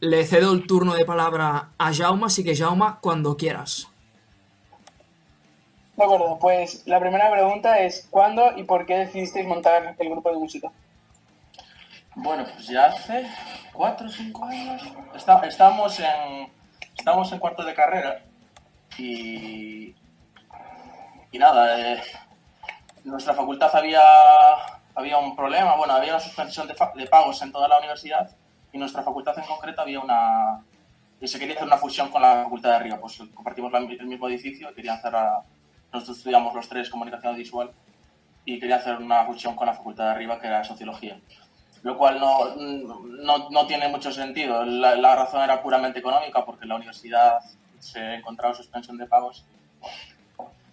le cedo el turno de palabra a Jaume, así que Jaume, cuando quieras. De acuerdo, pues la primera pregunta es ¿cuándo y por qué decidisteis montar el grupo de música? Bueno, pues ya hace cuatro o cinco años. Está- estamos en estamos en cuarto de carrera y y nada, eh, en nuestra facultad había había un problema, bueno, había una suspensión de pagos en toda la universidad y nuestra facultad en concreto había una se quería hacer una fusión con la facultad de arriba, pues compartimos el mismo edificio querían hacer a- nosotros estudiamos los tres comunicación visual y quería hacer una fusión con la facultad de arriba que era sociología lo cual no, no, no tiene mucho sentido. La, la razón era puramente económica porque la universidad se encontraba suspensión de pagos.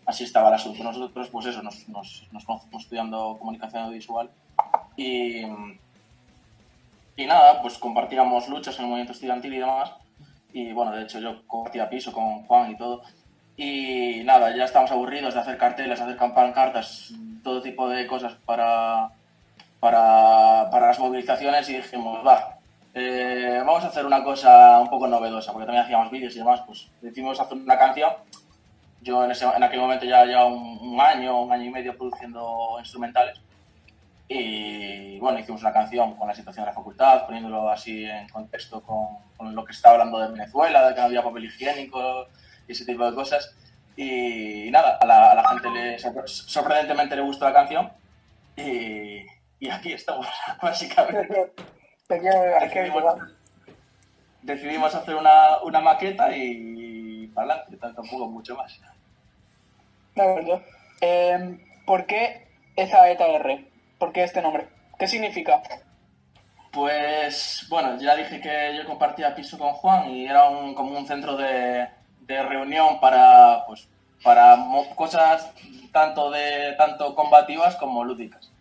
Así estaba el asunto. Nosotros, pues eso, nos, nos, nos estudiando comunicación audiovisual y, y nada, pues compartíamos luchas en el movimiento estudiantil y demás. Y bueno, de hecho yo compartía piso con Juan y todo. Y nada, ya estábamos aburridos de hacer carteles, hacer pancartas, todo tipo de cosas para, para, para las movilizaciones y dijimos, va, eh, vamos a hacer una cosa un poco novedosa, porque también hacíamos vídeos y demás, pues decidimos hacer una canción. Yo en, ese, en aquel momento ya llevaba un, un año, un año y medio produciendo instrumentales. Y bueno, hicimos una canción con la situación de la facultad, poniéndolo así en contexto con, con lo que estaba hablando de Venezuela, de que no había papel higiénico y ese tipo de cosas. Y, nada, a la, a la gente le, sorpre- sorprendentemente le gustó la canción. Y, y aquí estamos, básicamente. Decidimos, decidimos hacer una, una maqueta y para adelante, tampoco mucho más. De acuerdo. Eh, ¿Por qué esa ETR? ¿Por qué este nombre? ¿Qué significa? Pues bueno, ya dije que yo compartía piso con Juan y era un, como un centro de, de reunión para, pues, para cosas tanto, de, tanto combativas como lúdicas.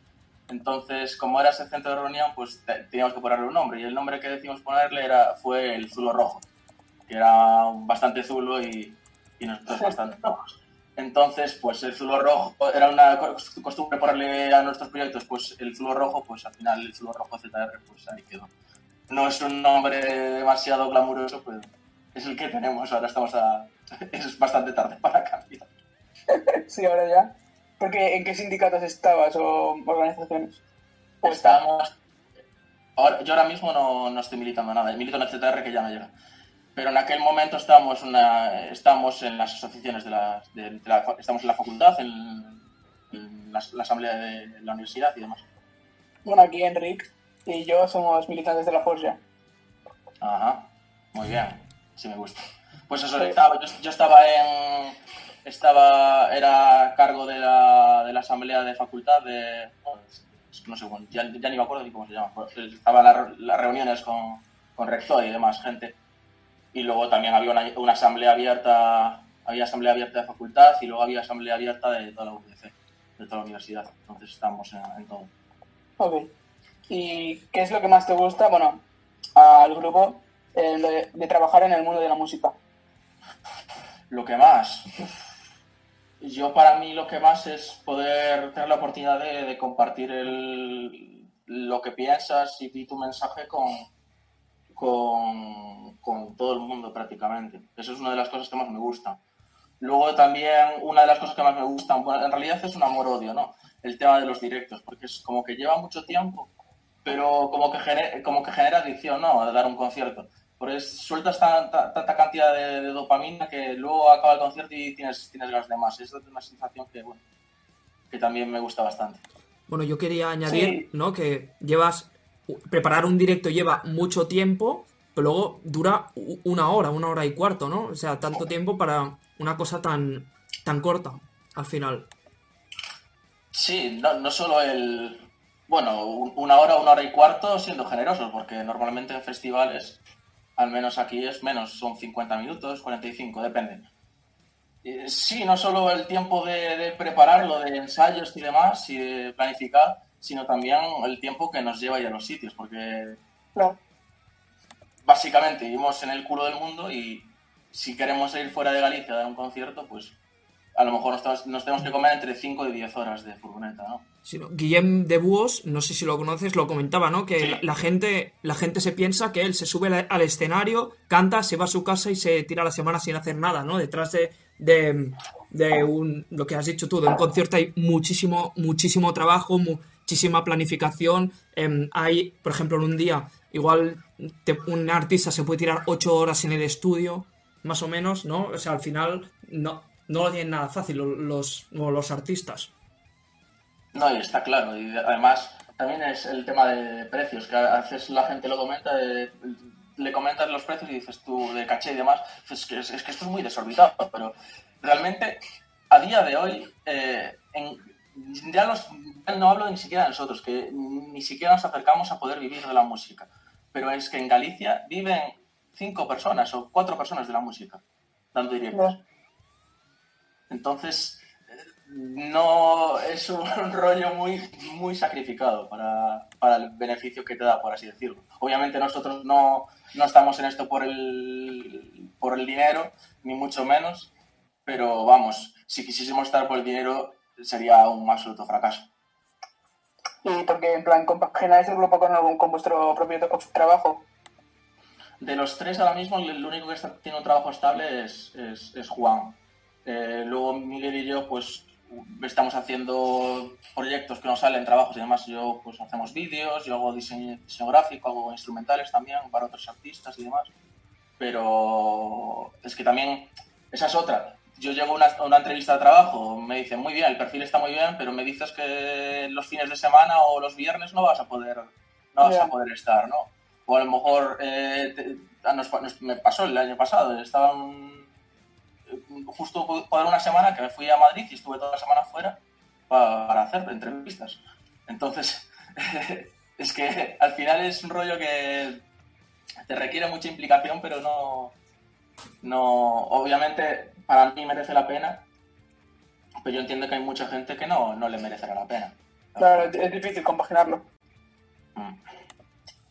Entonces, como era ese centro de reunión, pues te- teníamos que ponerle un nombre y el nombre que decidimos ponerle era, fue el Zulo Rojo, que era bastante zulo y, y nosotros bastante rojos. Entonces, pues el zulo rojo era una co- costumbre ponerle a nuestros proyectos, pues el zulo rojo, pues al final el zulo rojo ZR, pues ahí quedó. No es un nombre demasiado glamuroso, pero es el que tenemos. Ahora estamos a. Es bastante tarde para cambiar. Sí, ahora ya. Porque ¿en qué sindicatos estabas o organizaciones? ¿O estás? Estamos. Ahora, yo ahora mismo no, no estoy militando nada, milito en el ZR que ya no llega. Pero en aquel momento estamos, una, en las asociaciones de la, de- de la- Estamos en la facultad, en, en la, la asamblea de la universidad y demás. Bueno, aquí Enric y yo somos militantes de la Forja. Ajá, muy bien, sí me gusta. Pues eso, estaba- yo, yo estaba en. Estaba. Era cargo de la, de la asamblea de facultad de. no sé, ya, ya ni me acuerdo ni cómo se llama. Estaba las las reuniones con, con rector y demás gente. Y luego también había una, una asamblea abierta. Había asamblea abierta de facultad y luego había asamblea abierta de toda la UDC, de toda la universidad. Entonces estamos en, en todo. Ok. ¿Y qué es lo que más te gusta, bueno, al grupo eh, de, de trabajar en el mundo de la música? Lo que más. Yo para mí lo que más es poder tener la oportunidad de, de compartir el, lo que piensas y, y tu mensaje con, con, con todo el mundo prácticamente. Eso es una de las cosas que más me gusta. Luego también una de las cosas que más me gustan, bueno, en realidad es un amor-odio, ¿no? El tema de los directos, porque es como que lleva mucho tiempo, pero como que genera, como que genera adicción, ¿no? A dar un concierto. Porque sueltas tanta, tanta cantidad de, de dopamina que luego acaba el concierto y tienes, tienes ganas de más. Es una sensación que, bueno, que también me gusta bastante. Bueno, yo quería añadir, Sí. ¿no? Que llevas. Preparar un directo lleva mucho tiempo, pero luego dura una hora, una hora y cuarto, ¿no? O sea, tanto tiempo para una cosa tan, tan corta, al final. Sí, no, no solo el... Bueno, un- una hora, una hora y cuarto siendo generosos, porque normalmente en festivales, al menos aquí es menos, son 50 minutos, 45, depende. Eh, Sí, no solo el tiempo de, de prepararlo, de ensayos y demás, y de planificar, sino también el tiempo que nos lleva a ir a los sitios, porque Claro. Básicamente vivimos en el culo del mundo y si queremos ir fuera de Galicia a dar un concierto, pues a lo mejor nos, nos tenemos que comer entre 5 y 10 horas de furgoneta, ¿no? Sí, no. Guillem de Búhos, no sé si lo conoces, lo comentaba, ¿no? Que Sí. la, la gente, la gente se piensa que él se sube al, al escenario, canta, se va a su casa y se tira la semana sin hacer nada, ¿no? Detrás de, de, de un, lo que has dicho tú, de un concierto hay muchísimo, muchísimo trabajo, muchísima planificación. em, hay, por ejemplo, en un día, igual te- un artista se puede tirar ocho horas en el estudio, más o menos, ¿no? O sea, al final no, no lo tienen nada fácil lo- los, los artistas. No, y está claro. Y además, también es el tema de precios, que a veces la gente lo comenta, de- le comentas los precios y dices tú, de caché y demás, es que, es, que esto es muy desorbitado, pero realmente, a día de hoy, eh, en- ya, los, no hablo ni siquiera de nosotros, que ni siquiera nos acercamos a poder vivir de la música, pero es que en Galicia viven cinco personas o cuatro personas de la música, dando directos. Entonces, eh, no es un rollo muy, muy sacrificado para, para el beneficio que te da, por así decirlo. Obviamente nosotros no, no estamos en esto por el, por el dinero, ni mucho menos, pero vamos, si quisiésemos estar por el dinero sería un absoluto fracaso. Y porque, en plan, compagináis el grupo con, con vuestro propio tra- trabajo. De los tres ahora mismo, el único que tiene un trabajo estable es, es, es Juan. Eh, luego Miguel y yo, pues, estamos haciendo proyectos que nos salen, trabajos y demás. Yo, pues, hacemos vídeos, yo hago diseño, diseño gráfico, hago instrumentales también para otros artistas y demás. Pero es que también, esa es otra. Yo llego a una, a una entrevista de trabajo, me dicen, muy bien, el perfil está muy bien, pero me dices que los fines de semana o los viernes no vas a poder, no vas a poder estar, ¿no? O a lo mejor eh, te- a nos- nos- me pasó el año pasado, estaba un- justo por una semana que me fui a Madrid y estuve toda la semana fuera pa- para hacer entrevistas. Entonces, es que al final es un rollo que te requiere mucha implicación, pero no, no, obviamente para mí merece la pena, pero yo entiendo que hay mucha gente que no, no le merecerá la pena. Claro, es difícil compaginarlo. Mm.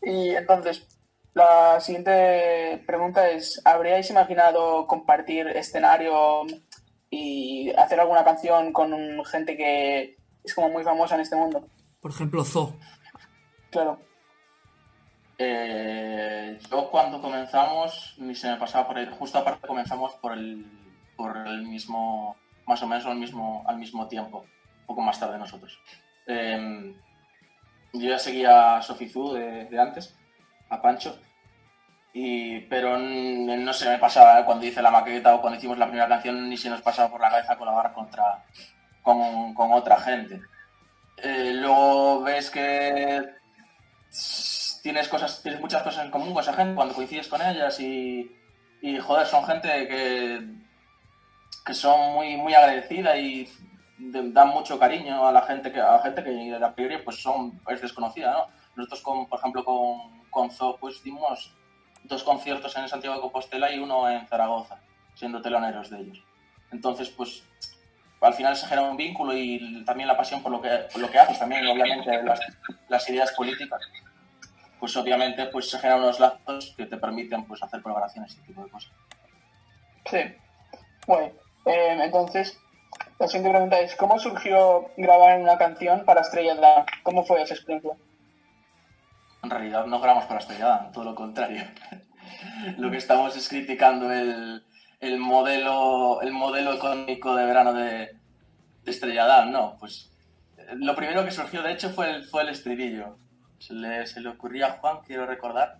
Y entonces, la siguiente pregunta es, ¿habríais imaginado compartir escenario y hacer alguna canción con gente que es como muy famosa en este mundo? Por ejemplo, Zo. Claro. Eh, yo cuando comenzamos, ni se me pasaba por ahí, justo aparte comenzamos por el, por el mismo, más o menos al mismo, al mismo tiempo, un poco más tarde nosotros. Eh, yo ya seguía a Sofizú de, antes, a Pancho, y, pero no se me pasaba cuando hice la maqueta o cuando hicimos la primera canción, ni se nos pasaba por la cabeza colaborar contra, con, con otra gente. Eh, luego ves que tienes cosas, tienes muchas cosas en común con esa gente cuando coincides con ellas y, y joder, son gente que, que son muy, muy agradecida y dan mucho cariño a la gente que, a la gente que a priori pues son, es desconocida, ¿no? Nosotros con, por ejemplo con, con Zo pues dimos dos conciertos en Santiago de Compostela y uno en Zaragoza, siendo teloneros de ellos. Entonces, pues al final se genera un vínculo y también la pasión por lo que, por lo que haces, también obviamente las, las ideas políticas pues obviamente pues se generan unos lazos que te permiten pues hacer colaboraciones este tipo de cosas. Sí. Bueno, eh, entonces, la siguiente pregunta es, ¿cómo surgió grabar una canción para Estrella? ¿Cómo fue esa experiencia? En realidad no grabamos para Estrella todo lo contrario. lo que estamos es criticando el, el modelo el modelo económico de verano de, de Estrella ¿no? Pues eh, lo primero que surgió de hecho fue el, fue el estribillo. Se le, se le ocurría a Juan, quiero recordar,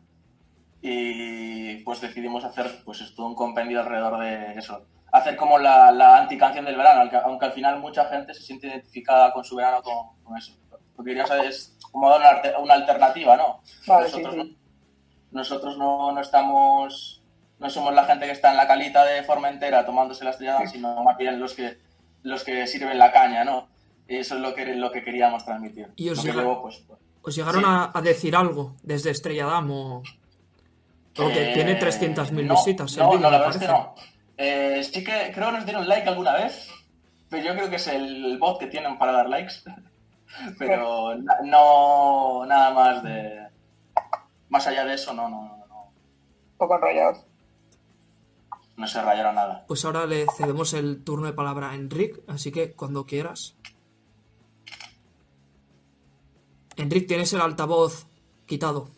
y pues decidimos hacer pues esto, un compendio alrededor de eso. Hacer como la, la anticanción del verano, aunque, al final mucha gente se siente identificada con su verano con, con eso. Porque ya sabes, como dar una, alternativa, ¿no? Vale, nosotros sí. no, nosotros no, no estamos, no somos la gente que está en la calita de Formentera tomándose la estrellada, sino más bien los que, los que sirven la caña, ¿no? Y eso es lo que, lo que queríamos transmitir. Y os Lo que llega- luego, pues, ¿Os llegaron Sí. a, a decir algo desde Estrella Damm o...? Porque Eh, tiene 300.000 no, visitas No, vídeo, no, la verdad es que no. Eh, sí que creo que nos dieron like alguna vez, pero yo creo que es el bot que tienen para dar likes. pero na- no nada más de... Más allá de eso, no, no, no. poco enrollados. no se rayara nada. Pues ahora le cedemos el turno de palabra a Enric, así que cuando quieras. Enric, tienes el altavoz quitado.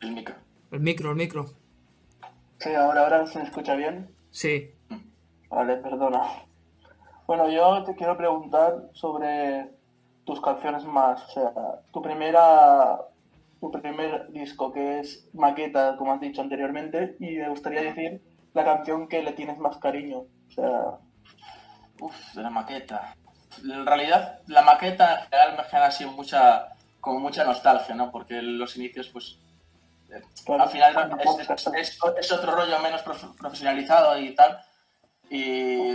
El micro. El micro, el micro. Sí, ahora, ahora se me escucha bien. Sí. Vale, perdona. Bueno, yo te quiero preguntar sobre tus canciones más. O sea, tu primera. Tu primer disco, que es Maqueta, como has dicho anteriormente, y me gustaría decir la canción que le tienes más cariño. O sea, Uf, de la maqueta. En realidad, la maqueta en general me genera así mucha, como mucha nostalgia, ¿no? Porque los inicios, pues, al final es, es- es- es otro rollo menos prof- profesionalizado y tal. Y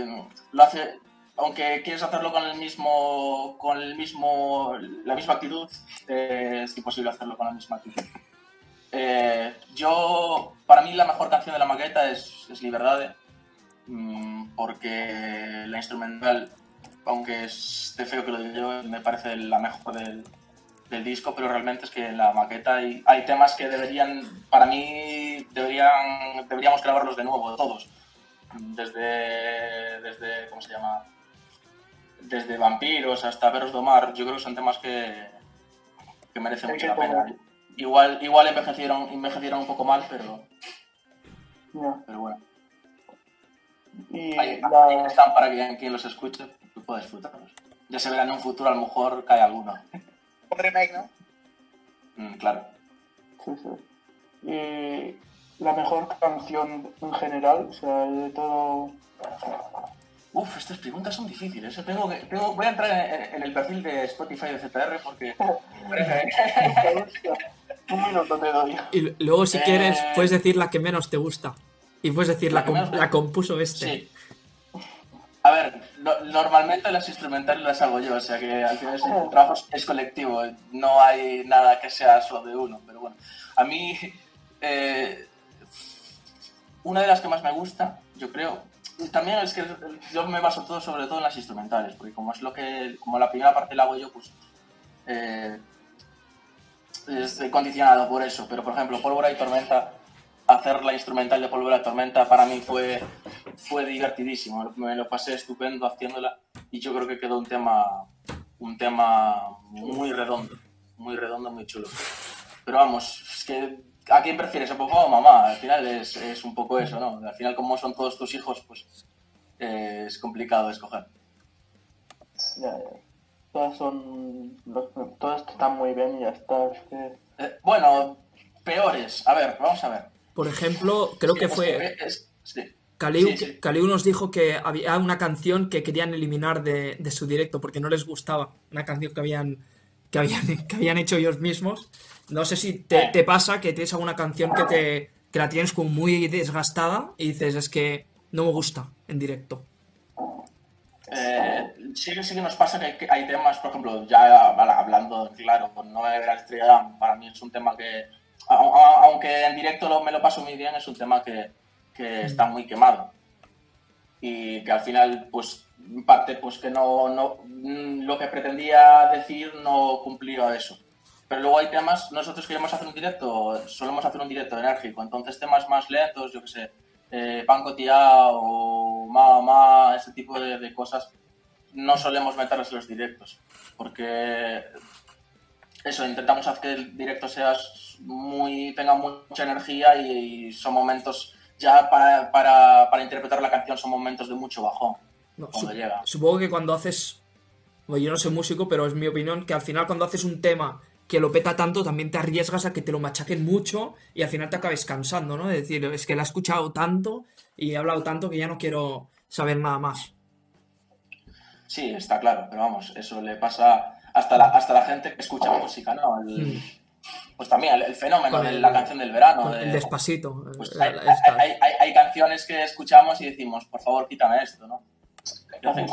lo hace, aunque quieres hacerlo con el mismo, con el mismo, la misma actitud, eh, es imposible hacerlo con la misma actitud. Eh, yo, para mí la mejor canción de la maqueta es, es Liberdade, mm, porque la instrumental, aunque esté feo que lo diga yo, me parece la mejor del, del disco, pero realmente es que en la maqueta hay, hay temas que deberían, para mí, deberían, deberíamos grabarlos de nuevo, todos. Desde, desde, ¿cómo se llama? Desde Vampiros hasta Veros Domar, yo creo que son temas que, que merecen mucho la pena. Igual, igual envejecieron, envejecieron un poco mal, pero, ya. pero bueno. Y Ahí, la- ahí están para que quien los escuche pueda disfrutarlos. Ya se verá en un futuro, a lo mejor cae alguno. Un remake, ¿no? Mm, claro. Sí, sí. Y la mejor canción en general, o sea, de todo. Uf, estas preguntas son difíciles. ¿eh? Tengo que, tengo, voy a entrar en, en el perfil de Spotify de CTR porque Un minuto te doy. Y luego, si Eh, quieres, puedes decir la que menos te gusta. Y puedes decir La la, com- menos la compuso este. Sí. A ver, no- normalmente las instrumentales las hago yo, o sea que al final el trabajo es- colectivo, no hay nada que sea solo de uno, pero bueno. A mí, eh, una de las que más me gusta, yo creo, también es que yo me baso todo sobre todo en las instrumentales, porque como es lo que, como la primera parte la hago yo, pues eh, estoy condicionado por eso, pero por ejemplo, Pólvora y Tormenta, hacer la instrumental de Pólvora y Tormenta para mí fue, fue divertidísimo, me lo pasé estupendo haciéndola y yo creo que quedó un tema, un tema muy redondo, muy redondo, muy chulo. Pero vamos, es que ¿a quién prefieres, a papá o mamá? Al final es, es un poco eso, ¿no? Al final como son todos tus hijos, pues eh, es complicado escoger. Ya, ya. Todas son. los- todas están muy bien y ya está. Es que. Eh, bueno, peores, a ver, vamos a ver. Por ejemplo, creo que Es fue. es- sí. Caliu, Sí, sí. Caliu nos dijo que había una canción que querían eliminar de, de su directo porque no les gustaba. Una canción que habían, que habían, que habían hecho ellos mismos. No sé si te, te pasa que tienes alguna canción que, te, que la tienes como muy desgastada y dices, es que no me gusta en directo. Eh, sí, sí que nos pasa que hay, que hay temas, por ejemplo, ya hablando claro, con No me la estrella para mí es un tema que, a- a- aunque en directo lo- me lo paso muy bien, es un tema que, que está muy quemado. Y que al final, pues, parte, pues que no, no, mm, lo que pretendía decir no cumplía eso. Pero luego hay temas, nosotros queremos hacer un directo, solemos hacer un directo enérgico, entonces temas más lentos, yo que sé, eh, pan cotiao o ma ma, ese tipo de, de cosas, no solemos meterlas en los directos, porque eso, intentamos hacer que el directo sea muy, tenga mucha energía y, y son momentos, ya para, para, para interpretar la canción son momentos de mucho bajón No, cuando su- llega. Supongo que cuando haces. Bueno, yo no soy músico, pero es mi opinión que al final cuando haces un tema que lo peta tanto, también te arriesgas a que te lo machaquen mucho y al final te acabes cansando, ¿no? De decir, es que la he escuchado tanto y he hablado tanto que ya no quiero saber nada más. Sí, está claro, pero vamos, eso le pasa hasta la, hasta la gente que escucha música, ¿no? El- Mm. Pues también el, el fenómeno de la canción del verano. Con de- el despacito. pues eh, hay, hay- hay- hay canciones que escuchamos y decimos, por favor, quítame esto, ¿no? De vez en,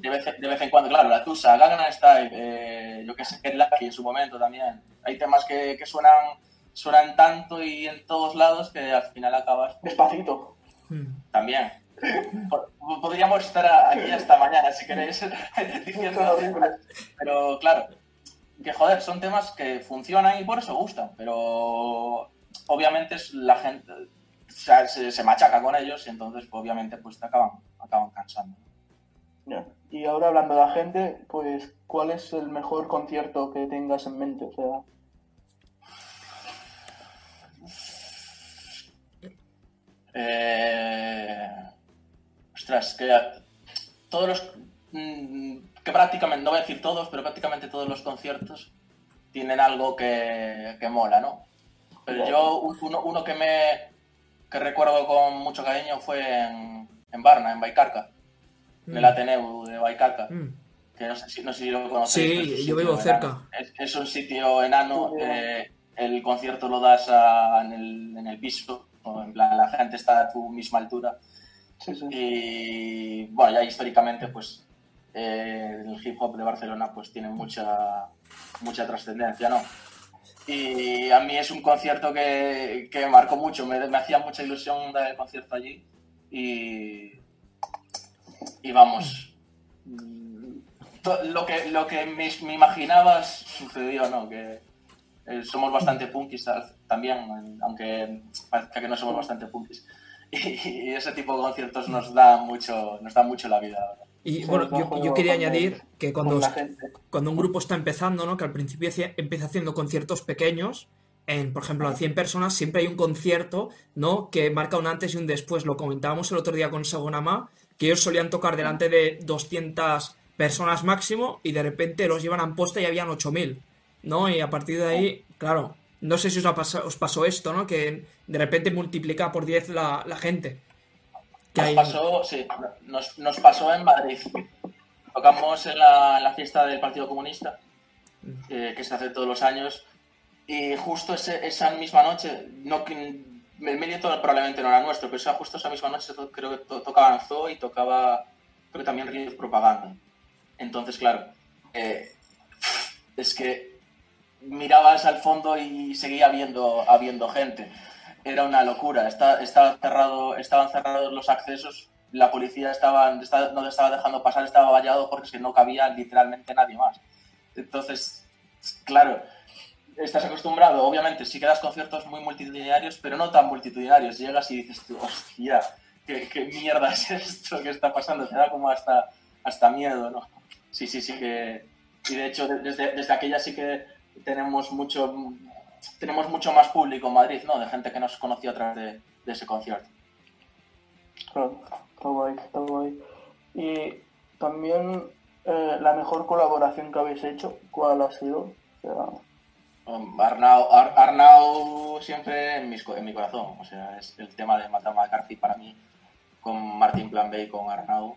de vez en- de vez en cuando, claro, la Tusa, Gangnam Style, eh, yo que sé, Get Lucky en su momento también. Hay temas que, que suenan, suenan tanto y en todos lados que al final acabas Despacito. Mm. también. Po- Podríamos estar aquí hasta mañana si queréis diciendo pero claro, que joder, son temas que funcionan y por eso gustan, pero obviamente es la gente se, se, machaca con ellos y entonces pues, obviamente pues te acaban, acaban cansando. Y ahora hablando de la gente, pues ¿cuál es el mejor concierto que tengas en mente? O sea... Eh... Ostras, que todos los... Que prácticamente, no voy a decir todos, pero prácticamente todos los conciertos tienen algo que, que mola, ¿no? Pero yo, uno, uno que me que recuerdo con mucho cariño fue en, en Barna, en Baicarca, en el mm. Ateneu de Baicarca. Mm. Que no sé, si, no sé si lo conocéis. Sí, yo vivo cerca. Es, es, un sitio enano. Eh, el concierto lo das en, el, en, el, piso. en plan, la gente está a tu misma altura. Sí, sí. Y bueno, ya históricamente, pues eh, el hip hop de Barcelona pues tiene mucha, mucha trascendencia, ¿no? Y a mí es un concierto que, que marcó mucho, me, me, hacía mucha ilusión dar el concierto allí. Y, y vamos, lo que, lo que me, me imaginaba sucedió, ¿no? Que eh, somos bastante punkis también, aunque parezca que no somos bastante punkis. Y, ese tipo de conciertos nos da mucho, nos da mucho la vida. Y bueno, yo, quería añadir que cuando, cuando un grupo está empezando, ¿no? que al principio empieza haciendo conciertos pequeños, en, por ejemplo, a 100 personas, siempre hay un concierto ¿no? que marca un antes y un después. Lo comentábamos el otro día con Sagonama, que ellos solían tocar delante de 200 personas máximo y de repente los llevan a posta y habían 8000, ¿no? Y a partir de ahí, claro, no sé si os, pasado, os pasó esto, ¿no? Que de repente multiplica por 10 la, la gente. Nos, pasó, sí, nos, nos, pasó en Madrid. Tocamos en la, en la fiesta del Partido Comunista, eh, que se hace todos los años, y justo ese, esa misma noche, no, el medio probablemente no era nuestro, pero justo esa misma noche creo que to, tocaba Anzo y tocaba, creo que también Ríos Propaganda. Entonces, claro, eh, es que mirabas al fondo y seguía habiendo, habiendo gente era una locura. Está, estaba cerrado, estaban cerrados los accesos, la policía estaba, no estaba dejando pasar, estaba vallado porque no cabía literalmente nadie más. Entonces, claro, estás acostumbrado, obviamente, si quedas conciertos muy multitudinarios, pero no tan multitudinarios. Llegas y dices, hostia, ¿qué, ¿qué, mierda es esto que está pasando? Te da como hasta, hasta miedo, ¿no? Sí, sí, sí que... Y de hecho, desde, desde aquella sí que tenemos mucho tenemos mucho más público en Madrid, ¿no? De gente que nos conoció a través de, de ese concierto. Claro, está guay, está guay. Y también eh, la mejor colaboración que habéis hecho, ¿cuál ha sido? Um, Arnau, Arnau, siempre en, mis, en mi corazón. O sea, es el tema de Mata McCarthy para mí, con Martin Plan B y con Arnau,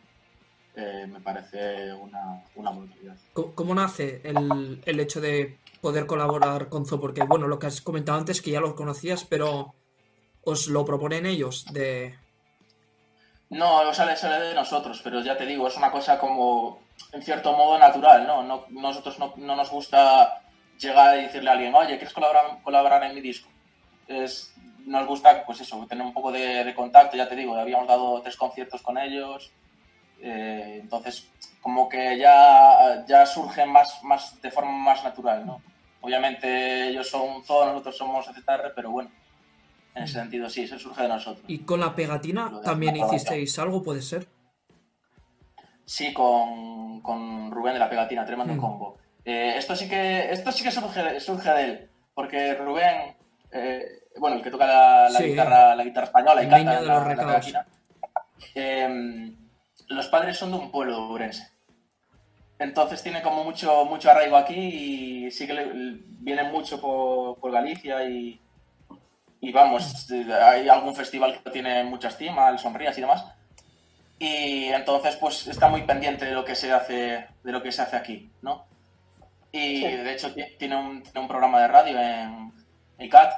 eh, me parece una, una brutalidad. ¿Cómo, nace el, el hecho de poder colaborar con Zo? Porque, bueno, lo que has comentado antes que ya lo conocías, pero ¿os lo proponen ellos de...? No, sale, sale de nosotros, pero ya te digo, es una cosa como, en cierto modo, natural, ¿no? no nosotros no, no, nos gusta llegar y decirle a alguien, oye, ¿quieres colaborar, colaborar en mi disco? Es, nos gusta, pues eso, tener un poco de, contacto, ya te digo, habíamos dado tres conciertos con ellos, eh, entonces como que ya, ya surge más, más de forma más natural, ¿no? Obviamente ellos son todos nosotros somos ZR, pero bueno, en ese sentido sí, eso surge de nosotros. ¿Y con la pegatina también hicisteis algo, puede ser? Sí, con, con Rubén de la pegatina, tremendo mm. combo. Eh, esto sí que, esto sí que surge, surge de él, porque Rubén, eh, bueno, el que toca la, guitarra, la guitarra española y canta la, la, pegatina, eh, los padres son de un pueblo urense. Entonces tiene como mucho, mucho arraigo aquí y sí que le, viene mucho por, Galicia y, y, vamos, hay algún festival que tiene mucha estima, el Sonrías y demás. Y entonces pues está muy pendiente de lo que se hace, de lo que se hace aquí, ¿no? Y de hecho tiene un, tiene un, programa de radio en ICAT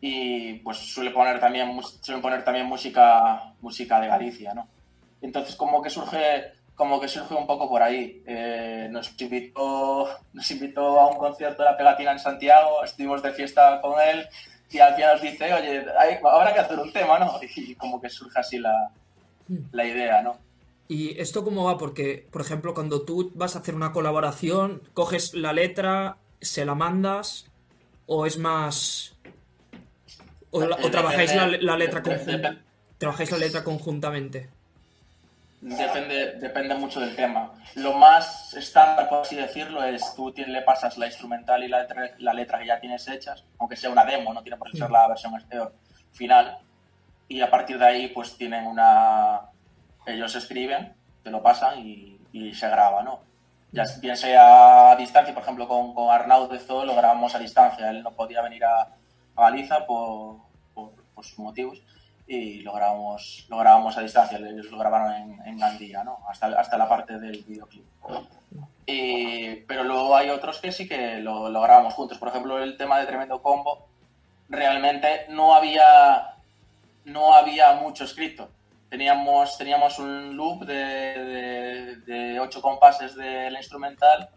y pues suele poner también, suele poner también música, música de Galicia, ¿no? Entonces como que surge como que surge un poco por ahí. Eh, nos, invitó, nos invitó a un concierto de la pegatina en Santiago, estuvimos de fiesta con él y al final nos dice, oye, hay, habrá que hacer un tema, ¿no? Y como que surge así la, la idea, ¿no? ¿Y esto cómo va? Porque, por ejemplo, cuando tú vas a hacer una colaboración, coges la letra, se la mandas, o es más ¿O, la- o Depende- trabajáis la, la letra conjunta? ¿Trabajáis la letra conjuntamente? Depende, depende mucho del tema. Lo más estándar, por así decirlo, es tú le pasas la instrumental y la letra, la letra que ya tienes hechas, aunque sea una demo, no tiene por qué ser la versión final. Y a partir de ahí, pues tienen una. Ellos escriben, te lo pasan y, y se graba, ¿no? Ya bien sea a distancia, por ejemplo, con, con Arnaud de Zoo lo grabamos a distancia. Él no podía venir a, a Galiza por, por, por sus motivos y lo grabamos, lo grabamos a distancia, ellos lo grabaron en, en Gandía, ¿no? Hasta, hasta la parte del videoclip. Y- pero luego hay otros que sí que lo, lo grabamos juntos. Por ejemplo, el tema de Tremendo Combo, realmente no había, no había mucho escrito. Teníamos, teníamos un loop de, de, de ocho compases de la instrumental,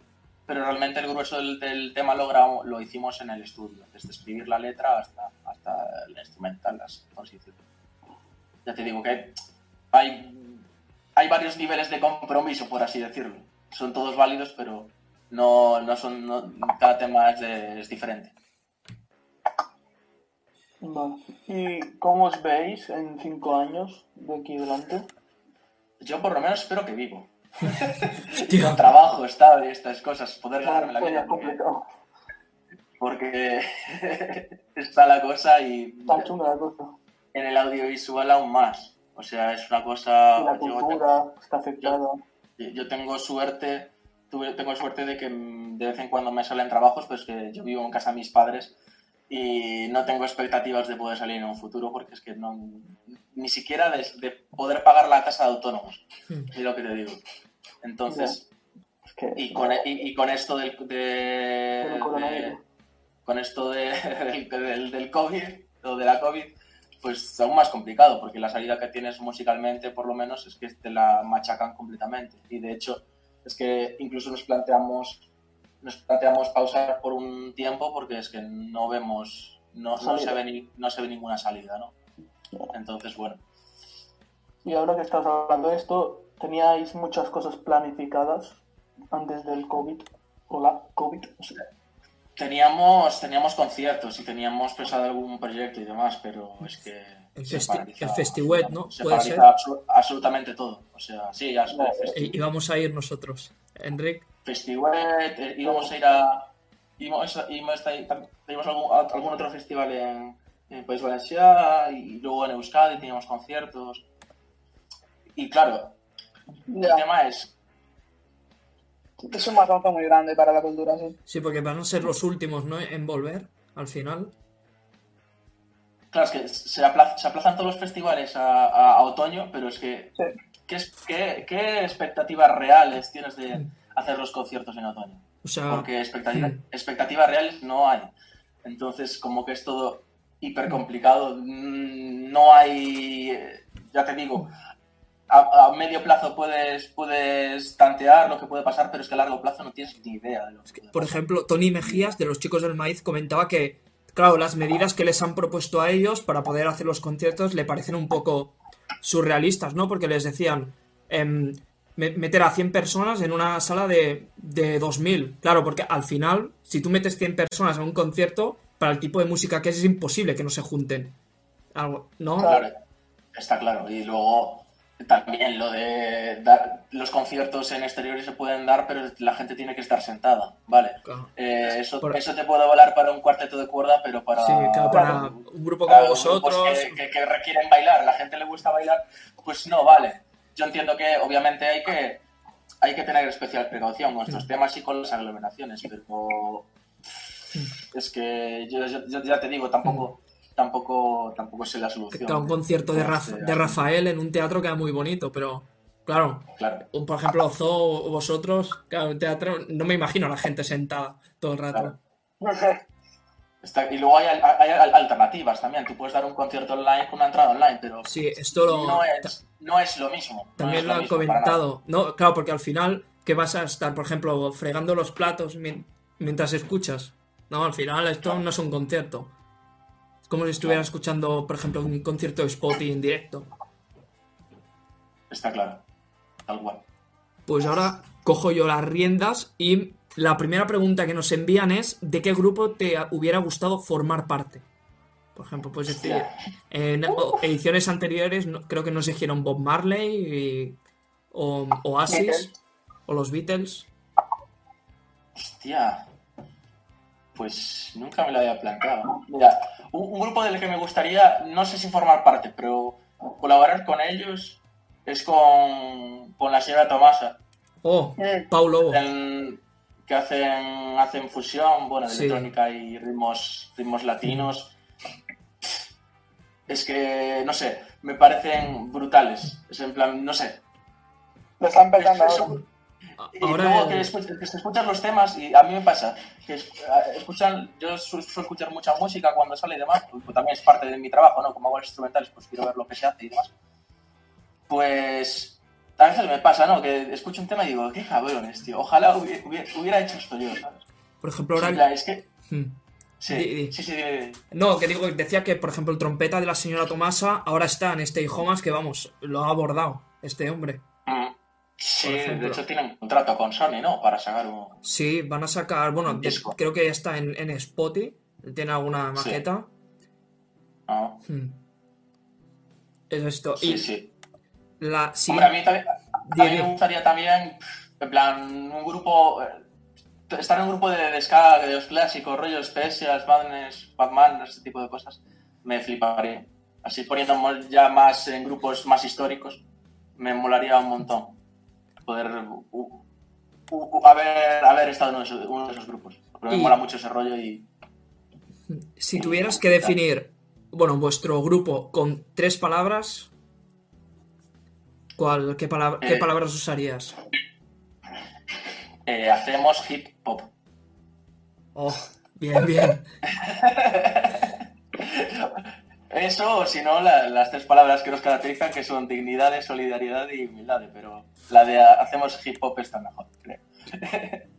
pero realmente el grueso del, del tema lo, grabamos- lo hicimos en el estudio, desde escribir la letra hasta, hasta la instrumental, así, por así decirlo. Ya te digo que hay, hay varios niveles de compromiso, por así decirlo. Son todos válidos, pero no, no son, no- cada tema es, de- es diferente. Vale. ¿Y cómo os veis en cinco años de aquí adelante? Yo por lo menos espero que vivo. Con trabajo estable y estas cosas, poder ganarme la vida. complicado. porque está la cosa y Está chunga la cosa. En el audiovisual aún más. O sea, es una cosa... La yo tengo- cultura está afectada. Yo tengo suerte, tuve, tengo suerte de que mm, de vez en cuando me salen trabajos, pues que yo vivo en casa de mis padres y no tengo expectativas de poder salir en un futuro porque es que no, ni siquiera de, de poder pagar la tasa de autónomos, Hmm. es lo que te digo. Entonces, Es que, y con, y, y con esto del, de, con esto de- del, del, del COVID o de la COVID, pues aún más complicado, porque la salida que tienes musicalmente, por lo menos, es que te la machacan completamente. Y de hecho, es que incluso nos planteamos, nos planteamos pausar por un tiempo porque es que no vemos, no, se, ve ni- no se ve ninguna salida, ¿no? Entonces, bueno, Y ahora que estás hablando de esto, ¿teníais muchas cosas planificadas antes del COVID? O la COVID, no sé. Teníamos, teníamos conciertos y teníamos pensado algún proyecto y demás, pero es que... El se festi- paraliza el festiwet, ¿no? Se Puede ser. absolutamente todo. O sea, sí, ya y vamos a ir nosotros. Enric, Festiwet, eh, íbamos a ir a. íbamos a, íbamos a ir- teníamos algún, a- algún otro festival en, en País Valencià y luego en Euskadi teníamos conciertos. Y claro, el tema es. Es un mazazo muy grande para la cultura, sí. sí, porque van a ser los últimos, ¿no? En volver, al final. Claro, es que se, apla- se aplazan todos los festivales a, a- a otoño, pero es que. Sí. ¿qué, qué, qué expectativas reales tienes de hacer los conciertos en otoño? O sea, porque expectativa- expectativas reales no hay. Entonces, como que es todo hiper complicado. Mm, No hay, eh, ya te digo, a, a medio plazo puedes, puedes tantear lo que puede pasar, pero es que a largo plazo no tienes ni idea de lo que por ejemplo, Tony Mejías, de los chicos del maíz, comentaba que, claro, las medidas que les han propuesto a ellos para poder hacer los conciertos le parecen un poco surrealistas, ¿no? Porque les decían em, me- meter a 100 personas en una sala de, de 2000. Claro, porque al final, si tú metes 100 personas a un concierto, para el tipo de música que es, es imposible que no se junten. Algo, ¿No? Claro, está claro. Y luego también lo de dar, los conciertos en exteriores se pueden dar, pero la gente tiene que estar sentada, ¿vale? Claro. Eh, eso, Por- eso te puede volar para un cuarteto de cuerda, pero para, Sí, claro, para un grupo como para vosotros. que, que- que requieren bailar, la gente le gusta bailar, pues no vale. Yo entiendo que obviamente hay que hay que tener especial precaución con estos temas y con las aglomeraciones, pero es que yo, yo- yo ya te digo, tampoco tampoco tampoco sé la solución. Un concierto de, Raf- Este, de Rafael en un teatro queda muy bonito, pero claro, Claro. un- por ejemplo, Zoo o vosotros, claro, un teatro, no me imagino a la gente sentada todo el rato. Claro. Está- y luego hay, hay al- alternativas también. Tú puedes dar un concierto online con una entrada online, pero Sí, esto lo, no, es, no es lo mismo. también es lo han comentado. No, claro, porque al final, ¿qué vas a estar, por ejemplo, fregando los platos mien- mientras escuchas? No, al final esto no es un concierto. Como si estuvieras escuchando, por ejemplo, un concierto de Spotify en directo. Está claro. Tal cual. Pues ahora cojo yo las riendas y la primera pregunta que nos envían es ¿de qué grupo te hubiera gustado formar parte? Por ejemplo, puedes decir, en ediciones anteriores no- creo que nos dijeron Bob Marley y- o Oasis Beatles. o los Beatles. Hostia. Pues nunca me lo había planteado. Mira, un, un grupo del que me gustaría, no sé si formar parte, pero colaborar con ellos es con, con la señora Tomasa, Oh. Pau Lobo. en- que hacen, hacen fusión, bueno, de Sí. electrónica y ritmos, ritmos latinos. Es que, no sé, me parecen brutales. Es en plan, no sé, Lo están petando Es- es ahora. un- Y Ahora luego que, escuch- que se escuchan los temas, y a mí me pasa, que es- escuchan, yo su- suelo escuchar mucha música cuando sale y demás, pues, también es parte de mi trabajo, ¿no? Como hago instrumentales, pues quiero ver lo que se hace y demás. Pues a veces me pasa, ¿no? Que escucho un tema y digo, qué cabrones, tío, ojalá hubiera, hubiera- hecho esto yo, ¿sabes? Por ejemplo, ahora... plan, es que, Hmm. sí, Di- di. sí, sí. No, que digo, decía que, por ejemplo, el trompeta de la señora Tomasa ahora está en Stay Homas, que vamos, lo ha abordado este hombre. Sí, de hecho tienen un contrato con Sony, ¿no? Para sacar un... Sí, van a sacar, bueno, disco. creo que ya está en, en Spotify, tiene alguna Sí. maqueta. ¿no? Hmm. Es esto. Sí, y sí. la Hombre, a mí también, a mí me gustaría también, en plan, un grupo, eh, estar en un grupo de, de ska, de los clásicos, rollos Specials, Madness, Batman, ese tipo de cosas, me fliparía. Así poniéndonos ya más en grupos más históricos, me molaría un montón poder uh, uh, haber, haber estado en uno de esos, uno de esos grupos. Porque me mola mucho ese rollo y... Si tuvieras que definir, bueno, vuestro grupo con tres palabras, ¿cuál, qué, palab- qué Eh. palabras usarías? eh, hacemos hip hop. Oh, bien, bien. Eso, o si no, la- las tres palabras que nos caracterizan, que son dignidad, solidaridad y humildad, pero la de hacemos hip hop está mejor, creo.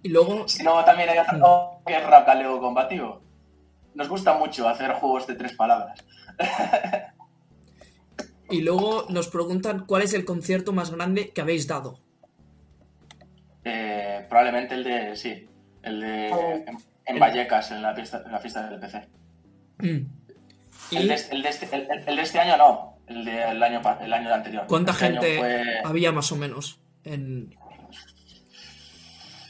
Y luego, Si no, también hay otro que es rap galego combativo. Nos gusta mucho hacer juegos de tres palabras. y luego nos preguntan cuál es el concierto más grande que habéis dado. Eh, probablemente el de, sí, el de Oh. en, en Vallecas, en la fiesta, en la fiesta del PC. Mm. El ¿Y de, este- el de este, el- el- el de este año no, el del año, el año anterior. cuánta Este gente fue- había más o menos? En...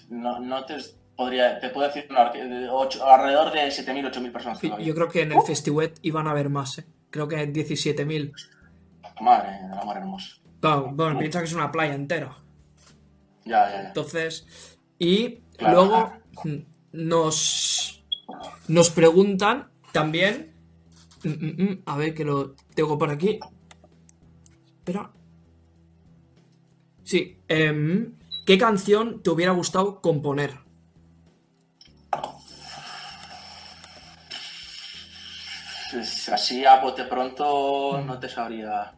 No, no te podría, te puedo decir de ocho- alrededor de 7.000, 8.000 personas. Yo había. creo que en el Festiwet iban a haber más, ¿eh? Creo que 17.000. Madre del amor hermoso. Claro, bueno, piensa que es una playa entera. Ya, ya, ya. Entonces, y Claro. luego mm, nos, nos preguntan también, mm, mm, mm, a ver que lo tengo por aquí. Espera. Sí, em, ¿qué canción te hubiera gustado componer? Pues así a bote pronto no te sabría.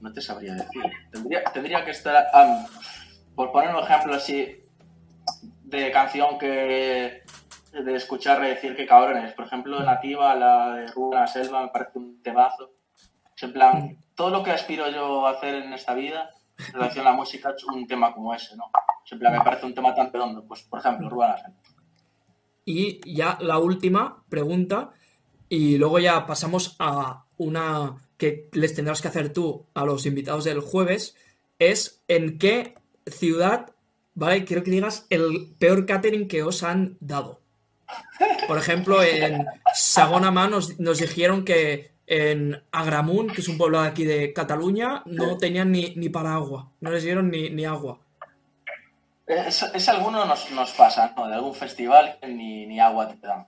No te sabría decir. Tendría, tendría que estar. por poner un ejemplo así de canción que. De escuchar decir que cabrones. Por ejemplo, Nativa, la de Rubén Selva, me parece un temazo. En plan, todo lo que aspiro yo a hacer en esta vida en relación a la música es un tema como ese, ¿no? En plan, me parece un tema tan redondo. Pues, por ejemplo, Rubén Selva. Y ya la última pregunta, y luego ya pasamos a una que les tendrás que hacer tú a los invitados del jueves, es en qué ciudad, ¿vale? Quiero que digas el peor catering que os han dado. Por ejemplo, en Sagonamá nos, nos dijeron que en Agramunt, que es un pueblo de aquí de Cataluña, no tenían ni, ni para agua, no les dieron ni, ni agua. Es, es alguno nos, nos pasa, ¿no? De algún festival que ni, ni agua te dan.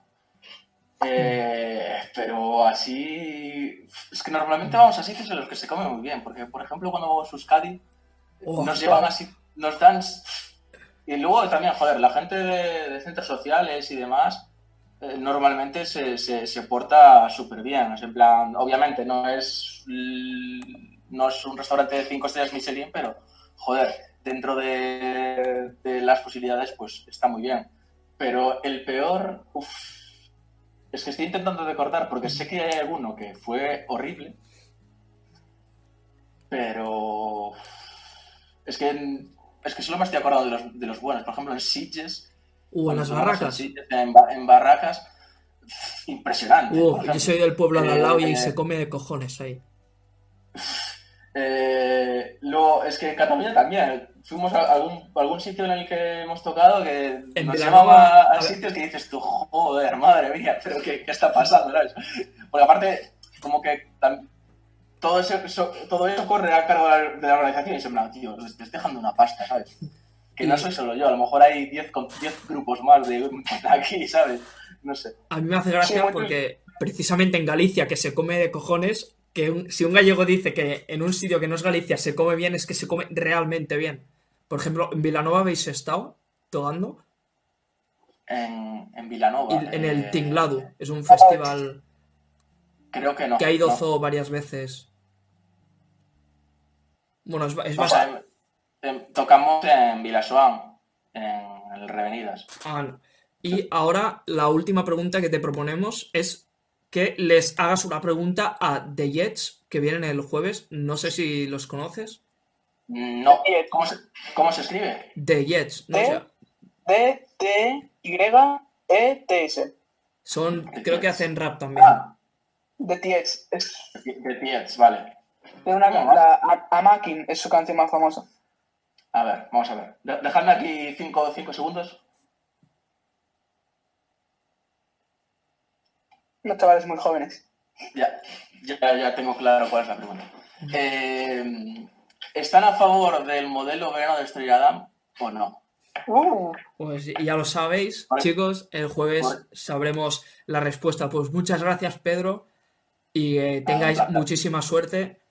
Eh, pero así. Es que normalmente vamos a sitios en los que se come muy bien. Porque, por ejemplo, cuando vamos a Euskadi, Oh, nos llevan así. Nos dan. Y luego también, joder, la gente de, centros sociales y demás. eh, normalmente se, se, porta súper bien. Es en plan, obviamente no es no es un restaurante de 5 estrellas Michelin, pero joder, dentro de, las posibilidades, pues está muy bien. Pero el peor, uf, es que estoy intentando recordar porque sé que hay alguno que fue horrible, pero es que es que solo me estoy acordando de los, de los buenos. Por ejemplo, en Sitges, uh, en las barracas. En, barracas, impresionante. Uh, yo soy del pueblo de al lado y Eh, se come de cojones ahí. Eh, luego, es que en Cataluña también. Fuimos a algún, a algún sitio en el que hemos tocado que En nos llevaba a, sitios que dices tú, joder, madre mía, pero ¿qué, qué está pasando? Porque aparte, como que todo eso, eso- todo eso corre a cargo de la, organización y se me tío, les estoy dejando una pasta, ¿sabes? Que no soy solo yo, a lo mejor hay 10 con- 10 grupos más de aquí, ¿sabes? No sé. A mí me hace gracia Sí, porque precisamente en Galicia, que se come de cojones, que un- si un gallego dice que en un sitio que no es Galicia se come bien, es que se come realmente bien. Por ejemplo, en Vilanova habéis estado tocando En, en Vilanova. y en el eh, Tingladu, es un festival Creo que no. que ha ido no. Zo varias veces. Bueno, es, es bastante... sea, tocamos en Vilasoán, en el Revenidas. Ah, no. Y ahora la última pregunta que te proponemos es que les hagas una pregunta a The Jets que vienen el jueves. No sé si los conoces. No, ¿cómo se, cómo se escribe? The Jets, ¿no? O ¿Eh? sea, D-T-Y-E-T-S. son, creo que hacen rap también. Ah, TX. Es de Tiets, vale. De una, la, A- Amakin es su canción más famosa. A ver, vamos a ver. De- Dejadme aquí 5 cinco segundos. Los chavales muy jóvenes. Ya, ya, ya tengo claro cuál es la pregunta. Eh, ¿Están a favor del modelo verano de Estrella Damm o no? Uh, Pues ya lo sabéis, Vale. chicos. El jueves Vale. sabremos la respuesta. Pues muchas gracias, Pedro. Y eh, tengáis muchísima suerte